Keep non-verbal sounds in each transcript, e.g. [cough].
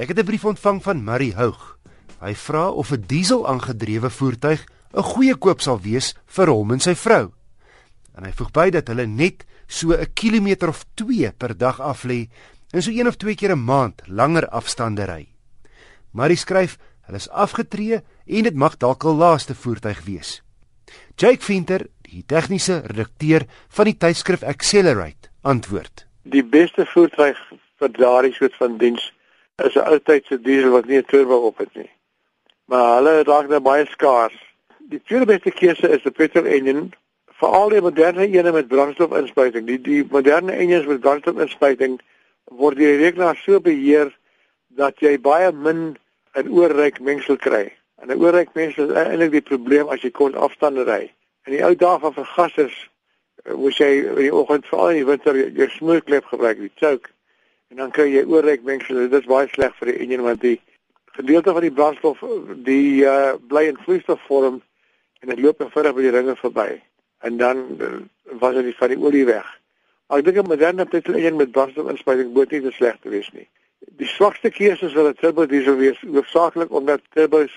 Ek het 'n brief ontvang van Murray Houg. Hy vra of 'n diesel-aangedrewe voertuig 'n goeie koop sal wees vir hom en sy vrou. En hy voeg by dat hulle net so 'n kilometer of 2 per dag af lê en so een of twee keer 'n maand langer afstande ry. Murray skryf, hulle is afgetree en dit mag dalk al laaste voertuig wees. Jake Venter, die tegniese redakteur van die tydskrif Accelerate, antwoord: Die beste voertuig vir daardie soort van diens is 'n ou tydse diesel wat nie 'n turbo op het nie. Maar hulle raak nou baie skaars. Die tweede beste keuse is 'n petrol engine, veral die moderne ene met brandstofinspuiting. Die die moderne engines met brandstofinspuiting word deur die rekenaar so beheer dat jy baie min 'n oorryk mengsel kry. En 'n oorryk mengsel is eintlik die probleem as jy kort afstande ry. In die ou dae van vergassers eh, moes jy in die oggend veral in die winter jou smoorklep gebruik, die choke en dan kry jy oorryk mengsel. Dit is baie sleg vir die enjin want die gedeelte van die brandstof die uh, bly in vloeistofvorm en dit loop vinnig by die ringe verby en dan uh, was dit van die olie weg. Maar ek dink 'n moderne petrol enjin met brandstofinspuiting moet nie te sleg te wees nie. Die swakste keuse is wel 'n turbo diesel wees, hoofsaaklik omdat turbos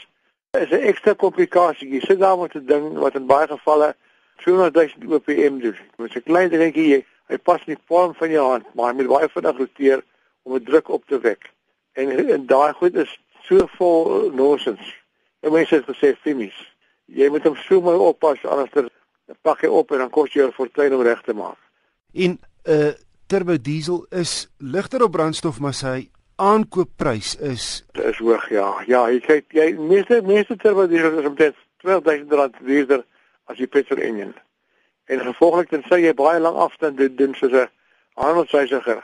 is 'n ekstra komplikasie. Jy sit daar met 'n ding wat in baie gevalle 200 000 OPM doen. Met 'n klein dingetjie jy Hy pas in die palm van jou hand, maar hy moet baie vinnig roteer om 'n druk op te wek. En, en daai goed is so vol nonsens. En mense het gesê fimies. Jy moet hom so mooi oppas anders dan pak hy op en dan kos jy 'n fortuin om reg te maak. En 'n uh, turbo diesel is ligter op brandstof, maar sy aankoopprys is is hoog, ja. Ja, jy kyk jy meeste meeste turbo diesel is omtrent 12000 rand duurder as die petrol engine. En gevolglik dan sê jy baie lank afstand doen, doen soos 'n handelswysiger.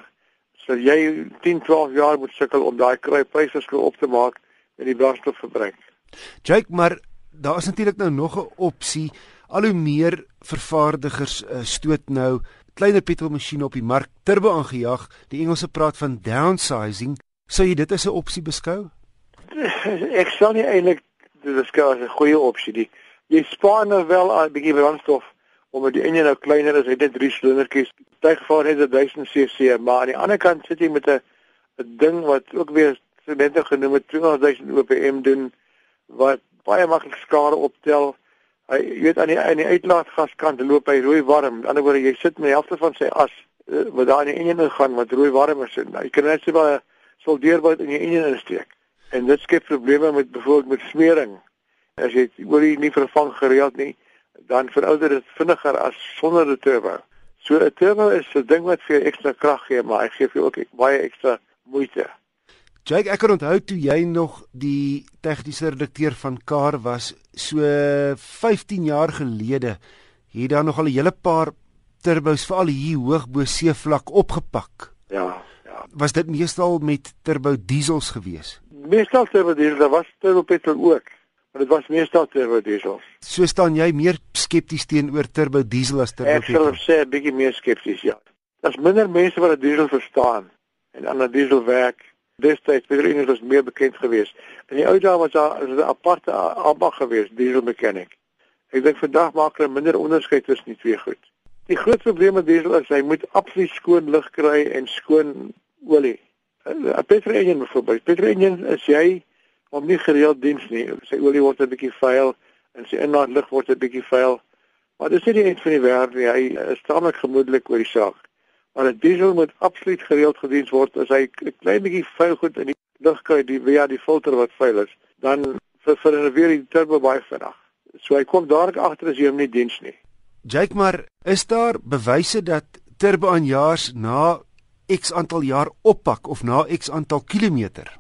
So jy 10, 12 jaar moet sukkel om daai kry prysverskil op te maak met die brandstofverbruik. Jake, maar daar is natuurlik nou nog 'n opsie. Al hoe meer vervaardigers uh, stoot nou kleiner petrolmasjiene op die mark turbo aangejaag. Die Engelse praat van downsizing. Sou jy dit as 'n opsie beskou? [laughs] Ek sou nie eintlik dit beskou as 'n goeie opsie nie. Jy spaar nou wel 'n bietjie brandstof omdat die enjin nou kleiner is, het dit drie silindertjies. Stygevaar het 1000 cc, maar aan die ander kant sit jy met 'n 'n ding wat ook weer net genoem het 2000 OPM doen wat baie maklik skade optel. Hy jy weet aan die aan die uitlaatgaskant loop hy rooi warm. Aan die ander woorde jy sit met die helfte van sy as eh, wat daar in die enjin gaan wat rooi warm is. Nou, jy kan net so baie soldeerbout in die enjin insteek. En dit skep probleme met byvoorbeeld met smering. As jy olie nie vervang gereeld nie, dan verouder dit vinniger as sonder 'n turbo. So 'n turbo is 'n ding wat vir jou ekstra krag gee, maar hy gee vir jou ook baie ekstra moeite. Jake, ek kan onthou toe jy nog die tegniese redakteur van Kar was, so 15 jaar gelede, het daar nog al 'n hele paar turbos veral hier hoog bo seevlak opgepak. Ja, ja. Was dit meestal met turbo diesels gewees? Meestal turbo diesels, daar was turbo petrol ook maar dit was meestal turbo diesels. So staan jy meer skepties teenoor turbo diesel as turbo diesel? Ek sal sê 'n bietjie meer skepties, ja. Daar's minder mense wat 'n diesel verstaan en aan 'n diesel werk. Destyds het hulle eers meer bekend geweest. In die ou dae was daar 'n aparte ambag geweest, diesel mechanic. Ek dink vandag maak hulle minder onderskeid tussen die twee goed. Die groot probleem met diesel is hy moet absoluut skoon lug kry en skoon olie. 'n Petrol engine byvoorbeeld. Petrol engine is jy om nie gereeld diens nie. Sy olie word 'n bietjie vuil en sy inlaatlig word 'n bietjie vuil. Maar dis nie die eind van die wêreld nie. Hy is tamelik gemoedelik oor die saak. Maar 'n diesel moet absoluut gereeld gediens word as hy 'n klein bietjie vuil goed in die lug kry die via die filter wat vuil is, dan vir vir weer die turbo baie vinnig. So hy kom dadelik agter as jy hom nie diens nie. Jake, maar is daar bewyse dat turbo aanjaars na X aantal jaar oppak of na X aantal kilometer?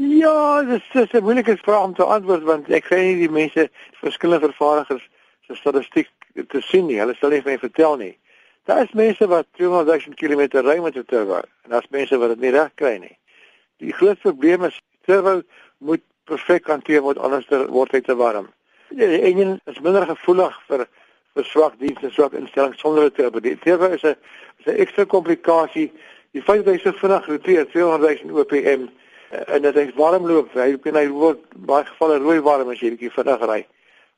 Ja, dit is 'n moeilike vraag om te antwoord want ek kry nie die mense verskillende vervaardigers se statistiek te sien nie. Hulle sal nie vir my vertel nie. Daar is mense wat 200 000 km ry met 'n turbo en daar's mense wat dit nie reg kry nie. Die groot probleem is turbo moet perfek hanteer word anders word hy te warm. Die enjin is minder gevoelig vir vir swak dienste, swak instellings sonder 'n turbo. Die turbo is 'n is 'n ekstra komplikasie. Die feit dat hy so vinnig roteer, 200 000 OPM en dit is warm loop. Hy kan hy word baie gevalle rooi warm as jy bietjie vinnig ry.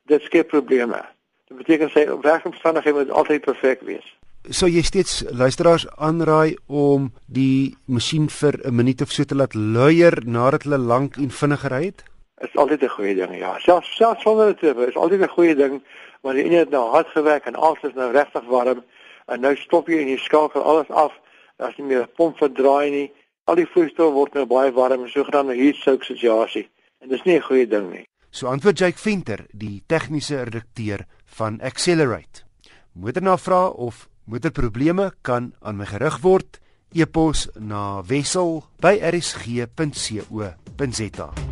Dit skep probleme. Dit beteken sy werkomstandighede moet altyd perfek wees. sou jy steeds luisteraars aanraai om die masjien vir 'n minuut of so te laat luier nadat hulle lank en vinnig gery het? Is altyd 'n goeie ding, ja. Selfs selfs sonder dit is altyd 'n goeie ding want die een het nou hard gewerk en alles is nou regtig warm en nou stop jy en jy skakel alles af. Daar's nie meer 'n pomp verdraai nie. Al die vloeistof word nou baie warm, so gedaan 'n heat soak situasie. En dis nie 'n goeie ding nie. So antwoord Jake Venter, die tegniese redakteur van Accelerate. Motornavraag of motorprobleme kan aan my gerig word. E-pos na wissel@rsg.co.za.